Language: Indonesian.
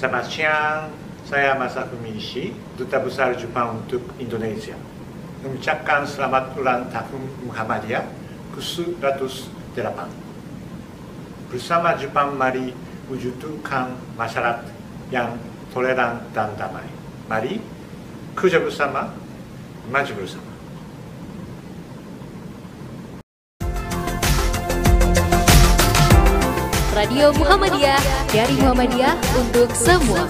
Selamat siang, saya Masafumi Ishii, Duta Besar Jepang untuk Indonesia. Mengucapkan selamat ulang tahun Muhammadiyah ke-108. Bersama Jepang mari wujudkan masyarakat yang toleran dan damai. Mari kerja bersama, maju bersama. Radio Muhammadiyah dari Muhammadiyah untuk semua.